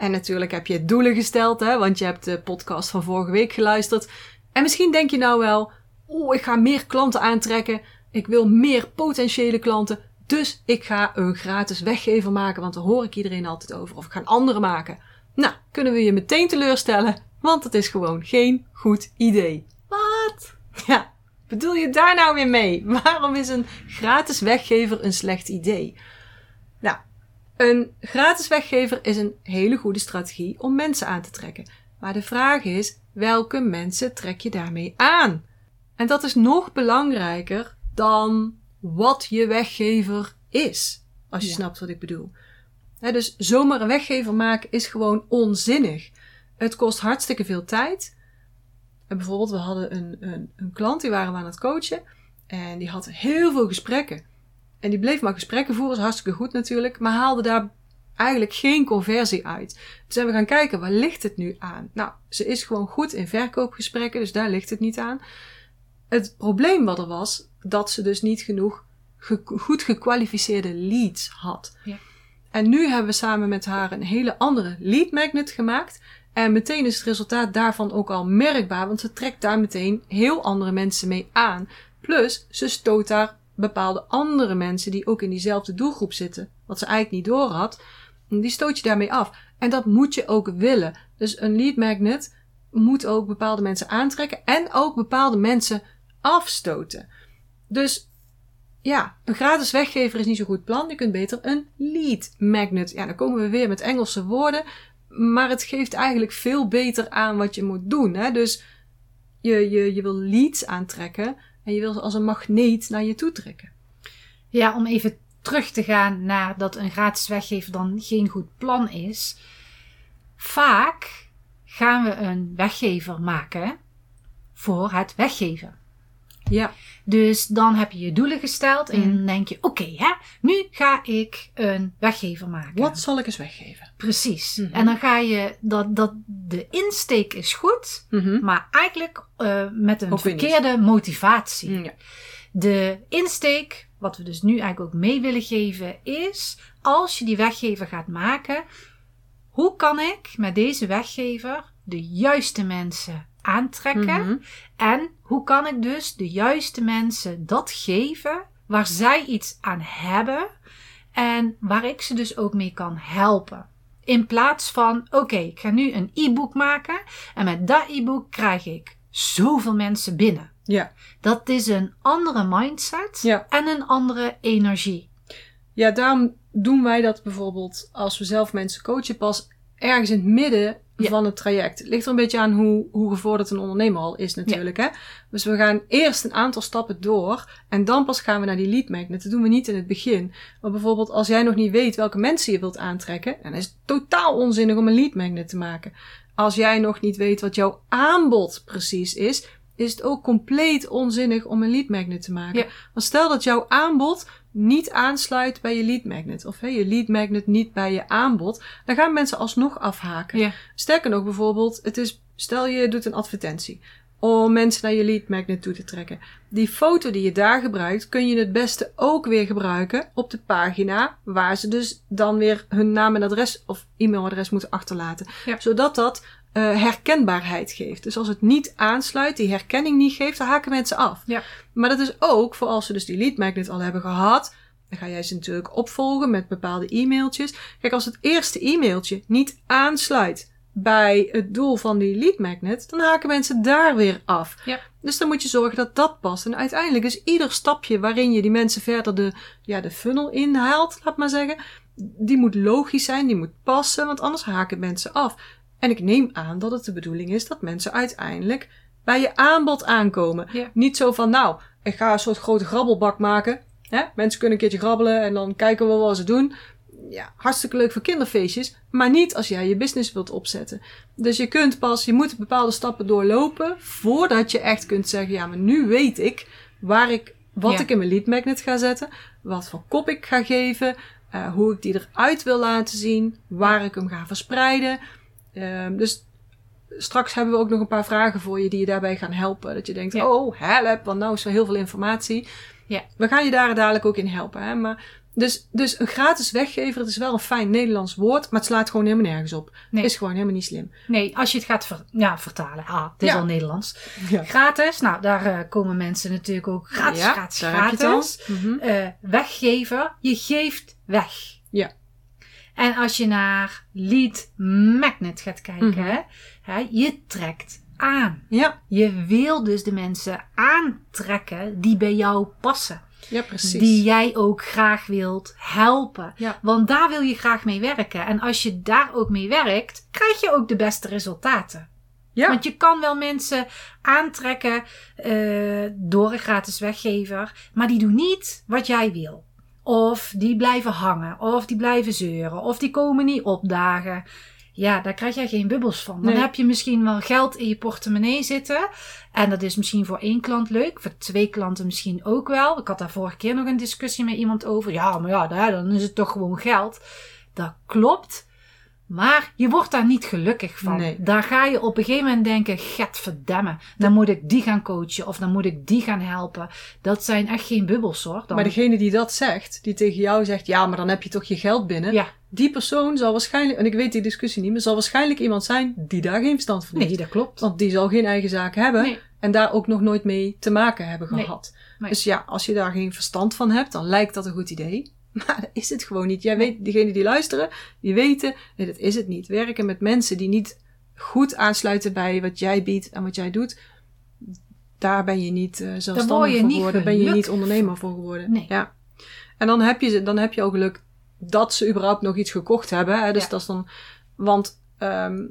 En natuurlijk heb je doelen gesteld, hè, want je hebt de podcast van vorige week geluisterd. En misschien denk je nou wel, oeh, ik ga meer klanten aantrekken. Ik wil meer potentiële klanten. Dus ik ga een gratis weggever maken, want daar hoor ik iedereen altijd over. Of ik ga een andere maken. Nou, kunnen we je meteen teleurstellen, want het is gewoon geen goed idee. Wat? Ja, bedoel je daar nou weer mee? Waarom is een gratis weggever een slecht idee? Nou, een gratis weggever is een hele goede strategie om mensen aan te trekken. Maar de vraag is, welke mensen trek je daarmee aan? En dat is nog belangrijker dan wat je weggever is. Als je Ja. snapt wat ik bedoel. Dus zomaar een weggever maken is gewoon onzinnig. Het kost hartstikke veel tijd. En bijvoorbeeld, we hadden een, een, een klant, die waren we aan het coachen. En die had heel veel gesprekken. En die bleef maar gesprekken voeren, is hartstikke goed natuurlijk. Maar haalde daar eigenlijk geen conversie uit. Toen zijn we gaan kijken, waar ligt het nu aan? Nou, ze is gewoon goed in verkoopgesprekken, dus daar ligt het niet aan. Het probleem wat er was, dat ze dus niet genoeg ge- goed gekwalificeerde leads had. Ja. En nu hebben we samen met haar een hele andere lead magnet gemaakt. En meteen is het resultaat daarvan ook al merkbaar, want ze trekt daar meteen heel andere mensen mee aan. Plus, ze stoot daar bepaalde andere mensen die ook in diezelfde doelgroep zitten, wat ze eigenlijk niet door had, die stoot je daarmee af. En dat moet je ook willen. Dus een lead magnet moet ook bepaalde mensen aantrekken en ook bepaalde mensen afstoten. Dus ja, een gratis weggever is niet zo'n goed plan. Je kunt beter een lead magnet. Ja, dan komen we weer met Engelse woorden. Maar het geeft eigenlijk veel beter aan wat je moet doen. Hè? Dus je, je, je wil leads aantrekken en je wil ze als een magneet naar je toe trekken. Ja, om even terug te gaan naar dat een gratis weggever dan geen goed plan is. Vaak gaan we een weggever maken voor het weggeven. Ja, Dus dan heb je je doelen gesteld en Mhm. dan denk je: oké, hè, nu ga ik een weggever maken. wat zal ik eens weggeven? Precies. Mhm. En dan ga je dat, dat de insteek is goed, Mhm. maar eigenlijk eh, met een Ook verkeerde motivatie. Ja. De insteek, wat we dus nu eigenlijk ook mee willen geven, is als je die weggever gaat maken, hoe kan ik met deze weggever de juiste mensen aantrekken? Mhm. En hoe kan ik dus de juiste mensen dat geven waar zij iets aan hebben en waar ik ze dus ook mee kan helpen? In plaats van, oké, ik ga nu een e-book maken en met dat e-book krijg ik zoveel mensen binnen. Ja. Dat is een andere mindset Ja. en een andere energie. Ja, daarom doen wij dat bijvoorbeeld als we zelf mensen coachen pas ergens in het midden Ja. van het traject. Het ligt er een beetje aan hoe, hoe gevorderd een ondernemer al is natuurlijk. Hè? Dus we gaan eerst een aantal stappen door en dan pas gaan we naar die lead magnet. Dat doen we niet in het begin. Maar bijvoorbeeld als jij nog niet weet welke mensen je wilt aantrekken, dan is het totaal onzinnig om een lead magnet te maken. Als jij nog niet weet wat jouw aanbod precies is, is het ook compleet onzinnig om een lead magnet te maken. Ja. Want stel dat jouw aanbod niet aansluit bij je lead magnet, of hè, je lead magnet niet bij je aanbod, dan gaan mensen alsnog afhaken. Ja. Sterker nog, bijvoorbeeld, het is, stel je doet een advertentie om mensen naar je lead magnet toe te trekken. Die foto die je daar gebruikt, kun je het beste ook weer gebruiken op de pagina waar ze dus dan weer hun naam en adres of e-mailadres moeten achterlaten. Ja. Zodat dat eh, herkenbaarheid geeft. Dus als het niet aansluit, die herkenning niet geeft, dan haken mensen af. Ja. Maar dat is ook voor als ze dus die lead magnet al hebben gehad. Dan ga jij ze natuurlijk opvolgen met bepaalde e-mailtjes. Kijk, als het eerste e-mailtje niet aansluit bij het doel van die lead magnet, dan haken mensen daar weer af. Ja. Dus dan moet je zorgen dat dat past. En uiteindelijk is ieder stapje waarin je die mensen verder de, ja, de funnel inhaalt, laat maar zeggen, die moet logisch zijn, die moet passen, want anders haken mensen af. En ik neem aan dat het de bedoeling is dat mensen uiteindelijk bij je aanbod aankomen. Ja. Niet zo van, nou, ik ga een soort grote grabbelbak maken. Hè? Mensen kunnen een keertje grabbelen en dan kijken we wat ze doen. Ja, hartstikke leuk voor kinderfeestjes, maar niet als jij je business wilt opzetten. Dus je kunt pas, je moet bepaalde stappen doorlopen voordat je echt kunt zeggen, ja, maar nu weet ik waar ik, wat Ja. ik in mijn lead magnet ga zetten, wat voor kop ik ga geven, eh, hoe ik die eruit wil laten zien, waar ik hem ga verspreiden. Ehm, dus straks hebben we ook nog een paar vragen voor je die je daarbij gaan helpen. Dat je denkt, Ja. oh help, want nou is er heel veel informatie. Ja. We gaan je daar dadelijk ook in helpen. Hè? Maar, dus, dus een gratis weggever, het is wel een fijn Nederlands woord, maar het slaat gewoon helemaal nergens op. Nee. Is gewoon helemaal niet slim. Nee, als je het gaat ver- ja, vertalen. Ah, het is Ja. al Nederlands. Ja. Gratis. Nou, daar eh, komen mensen natuurlijk ook gratis, gratis, gratis. Mhm. Eh, weggeven. Je geeft weg. En als je naar lead magnet gaat kijken, Mhm. hè, hè, je trekt aan. Ja, Je wil dus de mensen aantrekken die bij jou passen. ja, precies. Die jij ook graag wilt helpen. Ja. Want daar wil je graag mee werken. En als je daar ook mee werkt, krijg je ook de beste resultaten. Ja. Want je kan wel mensen aantrekken eh, door een gratis weggever, maar die doen niet wat jij wil. Of die blijven hangen, of die blijven zeuren, of die komen niet opdagen. Ja, daar krijg jij geen bubbels van. Dan Nee. heb je misschien wel geld in je portemonnee zitten. En dat is misschien voor één klant leuk, voor twee klanten misschien ook wel. Ik had daar vorige keer nog een discussie met iemand over. Ja, maar ja, dan is het toch gewoon geld. Dat klopt. Maar je wordt daar niet gelukkig van. Nee. Daar ga je op een gegeven moment denken: verdemmen. Dan moet ik die gaan coachen of dan moet ik die gaan helpen. Dat zijn echt geen bubbels hoor. Dan, Maar degene die dat zegt, die tegen jou zegt, ja, maar dan heb je toch je geld binnen. Ja, Die persoon zal waarschijnlijk, en ik weet die discussie niet, maar zal waarschijnlijk iemand zijn die daar geen verstand van heeft. nee, dat klopt. Want die zal geen eigen zaak hebben Nee. en daar ook nog nooit mee te maken hebben gehad. Nee. Dus ja, als je daar geen verstand van hebt, dan lijkt dat een goed idee. Maar dat is het gewoon niet. Jij weet, diegenen die luisteren, die weten, nee, dat is het niet. Werken met mensen die niet goed aansluiten bij wat jij biedt en wat jij doet, daar ben je niet eh zelfstandig je voor geworden. Ben je niet ondernemer voor geworden. Nee. Ja. En dan heb, je, dan heb je al geluk dat ze überhaupt nog iets gekocht hebben. Hè? Dus Ja. dat is dan, want ehm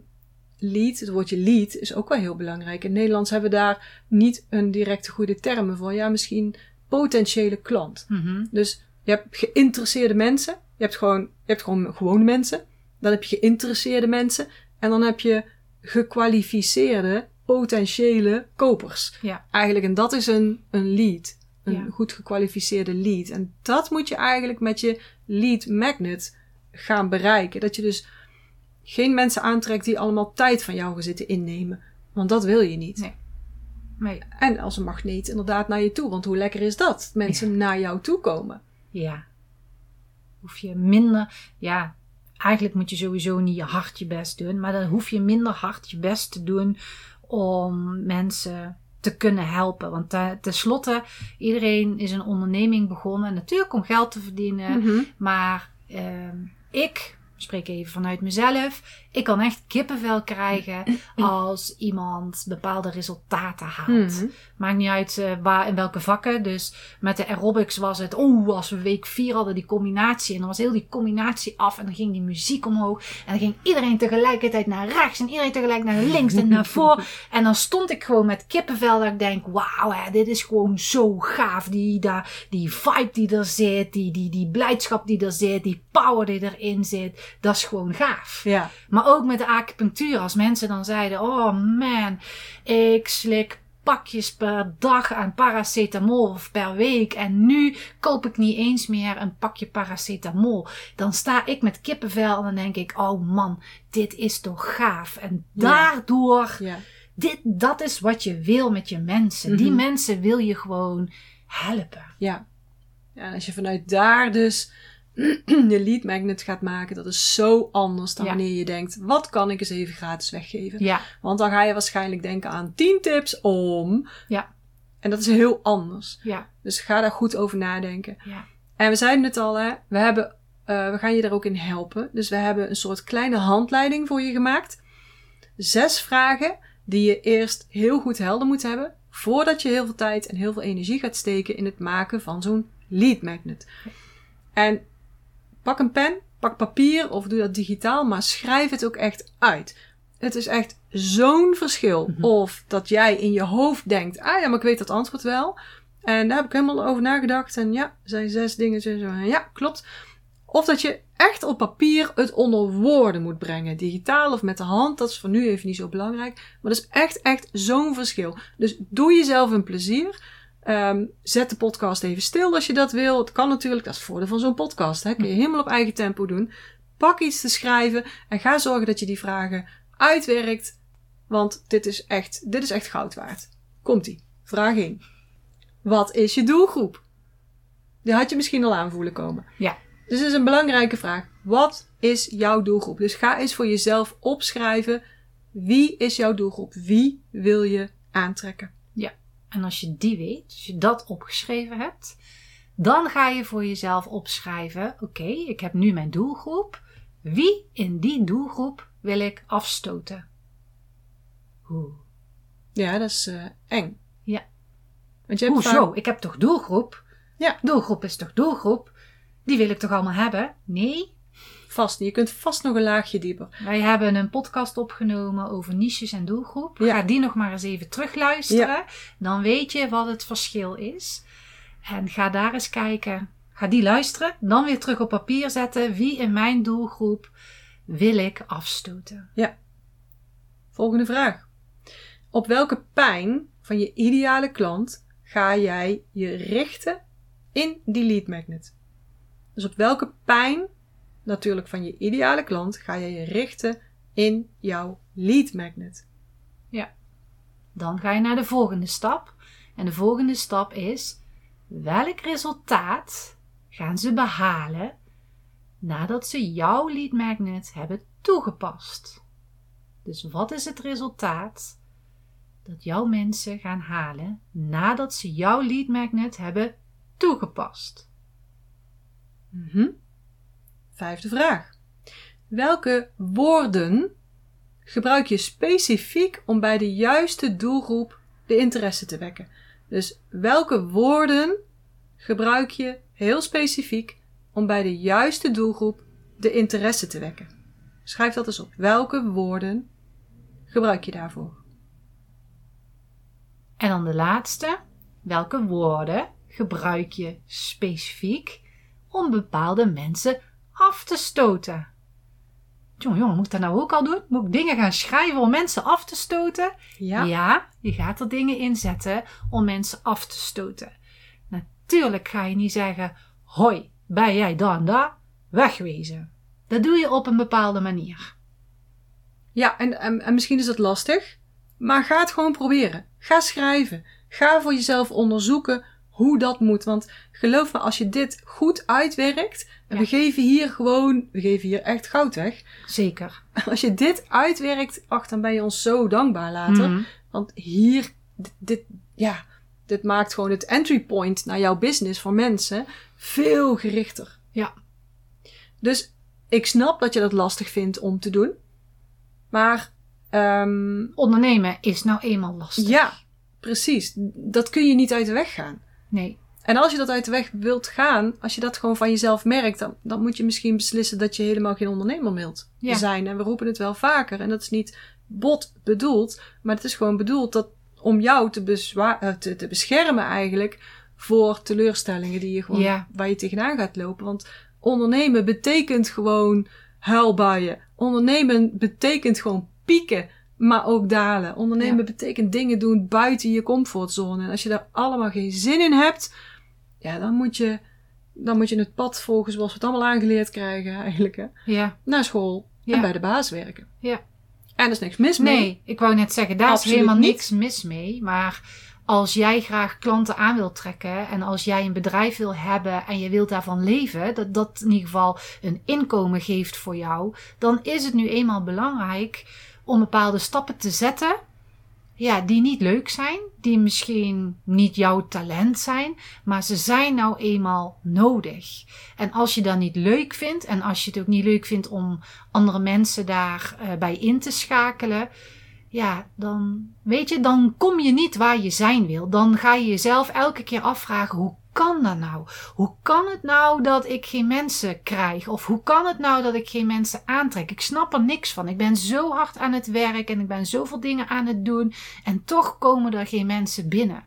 lead, het woordje lead is ook wel heel belangrijk. In Nederlands hebben we daar niet een directe goede termen voor. Ja, misschien potentiële klant. Mhm. Dus je hebt geïnteresseerde mensen. Je hebt gewoon, je hebt gewoon gewone mensen. Dan heb je geïnteresseerde mensen. En dan heb je gekwalificeerde potentiële kopers. Ja. Eigenlijk, en dat is een, een lead. Een Ja. goed gekwalificeerde lead. En dat moet je eigenlijk met je lead magnet gaan bereiken. Dat je dus geen mensen aantrekt die allemaal tijd van jou gaan zitten innemen. Want dat wil je niet. Nee. Nee. En als een magneet inderdaad naar je toe. Want hoe lekker is dat? Mensen naar jou toe komen. Ja. Hoef je minder, ja, eigenlijk moet je sowieso niet je hard je best doen, maar dan hoef je minder hard je best te doen om mensen te kunnen helpen. Want uh, tenslotte, iedereen is een onderneming begonnen, natuurlijk om geld te verdienen, Mhm. maar ehm ik spreek even vanuit mezelf. Ik kan echt kippenvel krijgen als iemand bepaalde resultaten haalt. Mhm. Maakt niet uit eh, waar, in welke vakken. Dus met de aerobics was het, oh, als we week 4 hadden die combinatie. En dan was heel die combinatie af en dan ging die muziek omhoog. En dan ging iedereen tegelijkertijd naar rechts en iedereen tegelijk naar links en naar voren. En dan stond ik gewoon met kippenvel dat ik denk, wauw, hè, dit is gewoon zo gaaf. Die, daar, die vibe die er zit, die, die, die blijdschap die er zit, die power die erin zit. Dat is gewoon gaaf. Ja. Maar ook met de acupunctuur, als mensen dan zeiden: Oh man, ik slik pakjes per dag aan paracetamol of per week. En nu koop ik niet eens meer een pakje paracetamol. Dan sta ik met kippenvel en dan denk ik: Oh man, dit is toch gaaf. En daardoor, Ja. dit, dat is wat je wil met je mensen. Die Mhm. mensen wil je gewoon helpen. Ja. ja. En als je vanuit daar dus je lead magnet gaat maken, dat is zo anders dan Ja. wanneer je denkt, wat kan ik eens even gratis weggeven? Ja, Want dan ga je waarschijnlijk denken aan 10 tips om. Ja. En dat is heel anders. ja, Dus ga daar goed over nadenken. ja. En we zeiden het al, hè, we, hebben, eh, we gaan je daar ook in helpen. Dus we hebben een soort kleine handleiding voor je gemaakt. zes vragen die je eerst heel goed helder moet hebben. Voordat je heel veel tijd en heel veel energie gaat steken in het maken van zo'n lead magnet. En pak een pen, pak papier of doe dat digitaal, maar schrijf het ook echt uit. Het is echt zo'n verschil. Of dat jij in je hoofd denkt, ah ja, maar ik weet dat antwoord wel. En daar heb ik helemaal over nagedacht. En ja, zijn zes dingen. Zo, zo. Ja, klopt. Of dat je echt op papier het onder woorden moet brengen. Digitaal of met de hand. Dat is voor nu even niet zo belangrijk. Maar dat is echt, echt zo'n verschil. Dus doe jezelf een plezier. Ehm, zet de podcast even stil als je dat wil. Het kan natuurlijk. Dat is het voordeel van zo'n podcast. Hè. Kun je helemaal op eigen tempo doen. Pak iets te schrijven. En ga zorgen dat je die vragen uitwerkt. Want dit is echt, dit is echt goud waard. Komt-ie. Vraag 1. Wat is je doelgroep? Die had je misschien al aanvoelen komen. Ja. Dus het is een belangrijke vraag. Wat is jouw doelgroep? Dus ga eens voor jezelf opschrijven. Wie is jouw doelgroep? Wie wil je aantrekken? En als je die weet, als je dat opgeschreven hebt, dan ga je voor jezelf opschrijven: oké, ik heb nu mijn doelgroep. Wie in die doelgroep wil ik afstoten? Hoe? Ja, dat is eh, eng. Ja. Want je hebt Hoezo? vaak- Ik heb toch doelgroep? Ja. Doelgroep is toch doelgroep? Die wil ik toch allemaal hebben? Nee. Vast niet. Je kunt vast nog een laagje dieper. Wij hebben een podcast opgenomen over niches en doelgroep. Ja. Ga die nog maar eens even terugluisteren. Dan weet je wat het verschil is. En ga daar eens kijken. Ga die luisteren. Dan weer terug op papier zetten. Wie in mijn doelgroep wil ik afstoten? Volgende vraag. Op welke pijn van je ideale klant ga jij je richten in die lead magnet? Dus op welke pijn, natuurlijk van je ideale klant, ga jij je richten in jouw lead magnet? Dan ga je naar de volgende stap. En de volgende stap is: welk resultaat gaan ze behalen nadat ze jouw lead magnet hebben toegepast? Dus wat is het resultaat dat jouw mensen gaan halen nadat ze jouw lead magnet hebben toegepast? Mhm. Vijfde vraag. Welke woorden gebruik je specifiek om bij de juiste doelgroep de interesse te wekken? Dus welke woorden gebruik je heel specifiek om bij de juiste doelgroep de interesse te wekken? Schrijf dat eens op. Welke woorden gebruik je daarvoor? En dan de laatste. Welke woorden gebruik je specifiek om bepaalde mensen af te stoten? Jongen, jongen, moet ik dat nou ook al doen? Moet ik dingen gaan schrijven om mensen af te stoten? Ja. je gaat er dingen in zetten om mensen af te stoten. Natuurlijk ga je niet zeggen: Hoi, ben jij dan daar? Wegwezen. Dat doe je op een bepaalde manier. Ja, en, en, en misschien is dat lastig, maar ga het gewoon proberen. Ga schrijven. Ga voor jezelf onderzoeken hoe dat moet. Want geloof me, als je dit goed uitwerkt, en Ja. we geven hier gewoon, we geven hier echt goud weg. Zeker. Als je dit uitwerkt, ach, dan ben je ons zo dankbaar later. Mhm. Want hier, dit, dit, ja, dit maakt gewoon het entry point naar jouw business voor mensen veel gerichter. Ja. Dus ik snap dat je dat lastig vindt om te doen. Maar ehm, Ondernemen is nou eenmaal lastig. ja, precies. Dat kun je niet uit de weg gaan. Nee. En als je dat uit de weg wilt gaan, als je dat gewoon van jezelf merkt, dan, dan moet je misschien beslissen dat je helemaal geen ondernemer wilt Ja. zijn. En we roepen het wel vaker. En dat is niet bot bedoeld, maar het is gewoon bedoeld dat, om jou te, eh, te, te beschermen eigenlijk voor teleurstellingen die je gewoon, Ja. waar je tegenaan gaat lopen. Want ondernemen betekent gewoon huilbuien. Ondernemen betekent gewoon pieken, maar ook dalen. Ondernemen Ja. betekent dingen doen buiten je comfortzone. En als je daar allemaal geen zin in hebt, ja, dan moet je, dan moet je het pad volgen zoals we het allemaal aangeleerd krijgen eigenlijk. Hè? Ja. Naar school en bij de baas werken. Ja. En er is niks mis mee. Nee, ik wou net zeggen, daar Absoluut is helemaal niet. niks mis mee. Maar als jij graag klanten aan wilt trekken en als jij een bedrijf wil hebben en je wilt daarvan leven, dat dat in ieder geval een inkomen geeft voor jou, dan is het nu eenmaal belangrijk om bepaalde stappen te zetten ja, die niet leuk zijn, die misschien niet jouw talent zijn, maar ze zijn nou eenmaal nodig. En als je dat niet leuk vindt en als je het ook niet leuk vindt om andere mensen daarbij bij in te schakelen, ja, dan weet je, dan kom je niet waar je zijn wil. Dan ga je jezelf elke keer afvragen: hoe kan dat nou? Hoe kan het nou dat ik geen mensen krijg? Of hoe kan het nou dat ik geen mensen aantrek? Ik snap er niks van. Ik ben zo hard aan het werk en ik ben zoveel dingen aan het doen en toch komen er geen mensen binnen.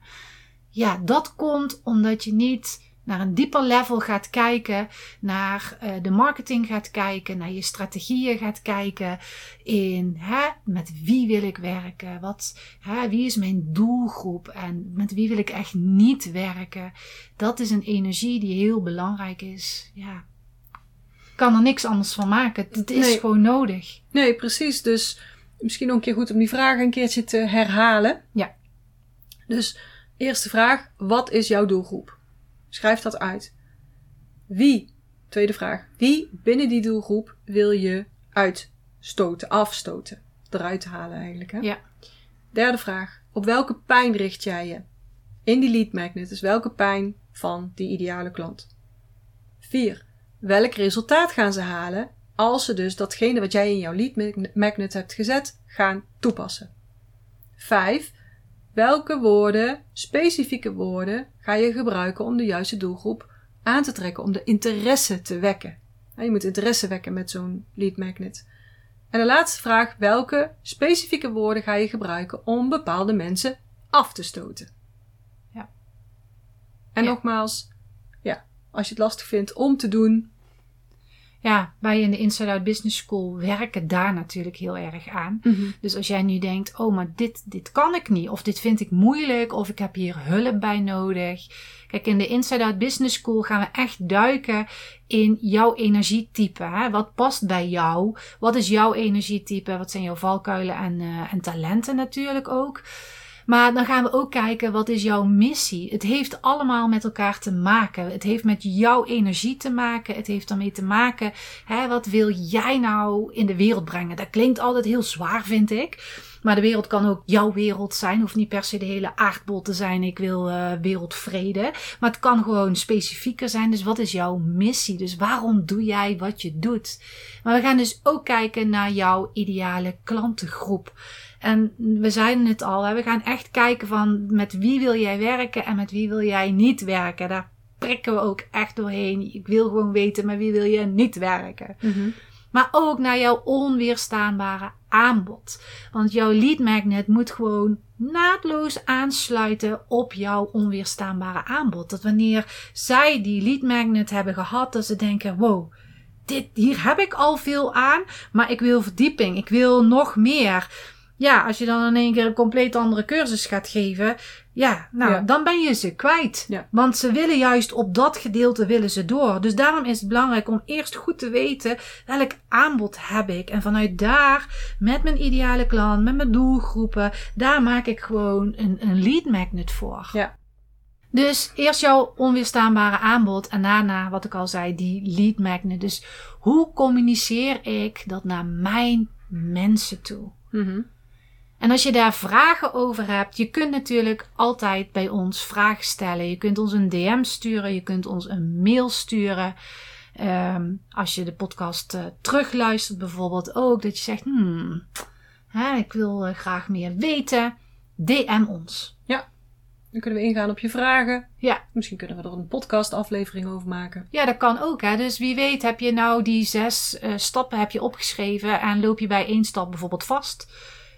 Ja, dat komt omdat je niet naar een dieper level gaat kijken, naar uh, de marketing gaat kijken, naar je strategieën gaat kijken, in hè, met wie wil ik werken, wat, hè, wie is mijn doelgroep en met wie wil ik echt niet werken. Dat is een energie die heel belangrijk is. Ja, kan er niks anders van maken. Het is nee. gewoon nodig. Nee, precies. Dus misschien nog een keer goed om die vraag een keertje te herhalen. Ja. Dus eerste vraag: wat is jouw doelgroep? Schrijf dat uit. Wie, tweede vraag, wie binnen die doelgroep wil je uitstoten, afstoten, eruit halen eigenlijk? Hè? Ja. Derde vraag, op welke pijn richt jij je? In die lead magnet, dus welke pijn van die ideale klant? Vier, welk resultaat gaan ze halen als ze dus datgene wat jij in jouw lead magnet hebt gezet gaan toepassen? Vijf, Welke woorden, specifieke woorden, ga je gebruiken om de juiste doelgroep aan te trekken, om de interesse te wekken? Je moet interesse wekken met zo'n lead magnet. En de laatste vraag, welke specifieke woorden ga je gebruiken om bepaalde mensen af te stoten? Ja. En nogmaals, ja, als je het lastig vindt om te doen, ja, wij in de Inside Out Business School werken daar natuurlijk heel erg aan. Mhm. Dus als jij nu denkt, oh, maar dit, dit kan ik niet, of dit vind ik moeilijk, of ik heb hier hulp bij nodig. Kijk, in de Inside Out Business School gaan we echt duiken in jouw energietype. Hè? Wat past bij jou? Wat is jouw energietype? Wat zijn jouw valkuilen en, uh, en talenten natuurlijk ook? Maar dan gaan we ook kijken, wat is jouw missie? Het heeft allemaal met elkaar te maken. Het heeft met jouw energie te maken. Het heeft ermee te maken, hè, wat wil jij nou in de wereld brengen? Dat klinkt altijd heel zwaar, vind ik. Maar de wereld kan ook jouw wereld zijn. Hoeft niet per se de hele aardbol te zijn. Ik wil uh, wereldvrede. Maar het kan gewoon specifieker zijn. Dus wat is jouw missie? Dus waarom doe jij wat je doet? Maar we gaan dus ook kijken naar jouw ideale klantengroep. En we zeiden het al, hè, we gaan echt kijken van met wie wil jij werken en met wie wil jij niet werken. Daar prikken we ook echt doorheen. Ik wil gewoon weten met wie wil je niet werken. Mm Maar ook naar jouw onweerstaanbare aanbod. Want jouw lead magnet moet gewoon naadloos aansluiten op jouw onweerstaanbare aanbod. Dat wanneer zij die lead magnet hebben gehad, dat ze denken: wow, dit, hier heb ik al veel aan, maar ik wil verdieping. Ik wil nog meer ja, als je dan in één keer een compleet andere cursus gaat geven, ja, nou, dan ben je ze kwijt. Ja. Want ze willen juist op dat gedeelte willen ze door. Dus daarom is het belangrijk om eerst goed te weten welk aanbod heb ik. En vanuit daar, met mijn ideale klant, met mijn doelgroepen, daar maak ik gewoon een, een lead magnet voor. Ja. Dus eerst jouw onweerstaanbare aanbod en daarna, wat ik al zei, die lead magnet. Dus hoe communiceer ik dat naar mijn mensen toe? Mm en als je daar vragen over hebt, je kunt natuurlijk altijd bij ons vragen stellen. Je kunt ons een DM sturen, je kunt ons een mail sturen. Um, als je de podcast uh, terugluistert bijvoorbeeld ook, dat je zegt, hmm, hè, ik wil uh, graag meer weten. DM ons. Ja, dan kunnen we ingaan op je vragen. Ja. Misschien kunnen we er een podcastaflevering over maken. Ja, dat kan ook. Hè. Dus wie weet heb je nou die zes uh, stappen heb je opgeschreven en loop je bij één stap bijvoorbeeld vast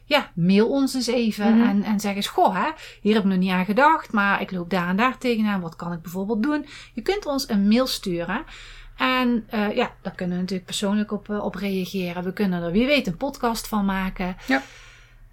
ja, mail ons eens even Mhm. en, en zeg eens, goh, hè, hier heb ik nog niet aan gedacht, maar ik loop daar en daar tegenaan. Wat kan ik bijvoorbeeld doen? Je kunt ons een mail sturen. En eh, ja, daar kunnen we natuurlijk persoonlijk op, eh, op reageren. We kunnen er wie weet een podcast van maken. Ja.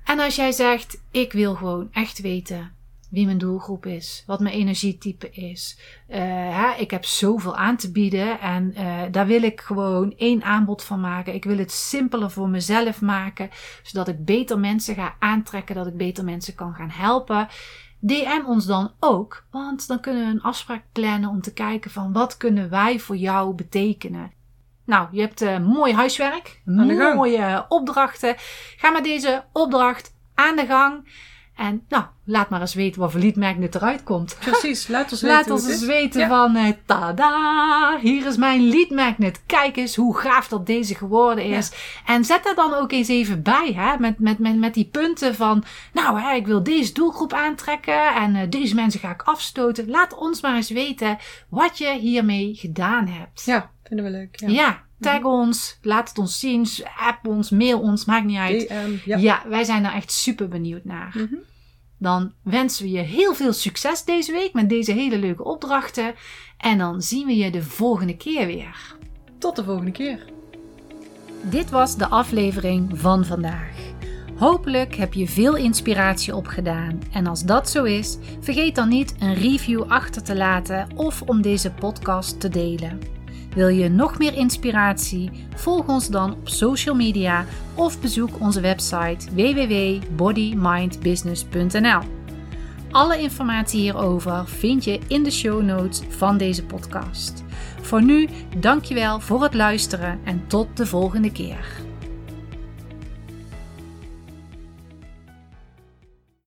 En als jij zegt, ik wil gewoon echt weten wie mijn doelgroep is, wat mijn energietype is. Eh, hè, ik heb zoveel aan te bieden en eh, daar wil ik gewoon één aanbod van maken. Ik wil het simpeler voor mezelf maken, zodat ik beter mensen ga aantrekken, dat ik beter mensen kan gaan helpen. DM ons dan ook, want dan kunnen we een afspraak plannen om te kijken van wat kunnen wij voor jou betekenen. Nou, je hebt uh, mooi huiswerk, mooie opdrachten. Ga met deze opdracht aan de gang. En nou, laat maar eens weten wat voor lead magnet eruit komt. Precies, laat ons weten. Laat ons eens weten Ja. van, eh, tada, hier is mijn lead magnet. Kijk eens hoe gaaf dat deze geworden is. En zet er dan ook eens even bij, hè, met, met, met, met die punten van, nou, hè, ik wil deze doelgroep aantrekken en eh, deze mensen ga ik afstoten. Laat ons maar eens weten wat je hiermee gedaan hebt. Ja, vinden we leuk. Ja. Ja, tag ons, laat het ons zien, app ons, mail ons, maakt niet uit. DM, ja. Ja, wij zijn er echt super benieuwd naar. Mhm. Dan wensen we je heel veel succes deze week met deze hele leuke opdrachten. En dan zien we je de volgende keer weer. Tot de volgende keer. Dit was de aflevering van vandaag. Hopelijk heb je veel inspiratie opgedaan. En als dat zo is, vergeet dan niet een review achter te laten of om deze podcast te delen. Wil je nog meer inspiratie? Volg ons dan op social media of bezoek onze website www.bodymindbusiness.nl. Alle informatie hierover vind je in de show notes van deze podcast. Voor nu, dankjewel voor het luisteren en tot de volgende keer.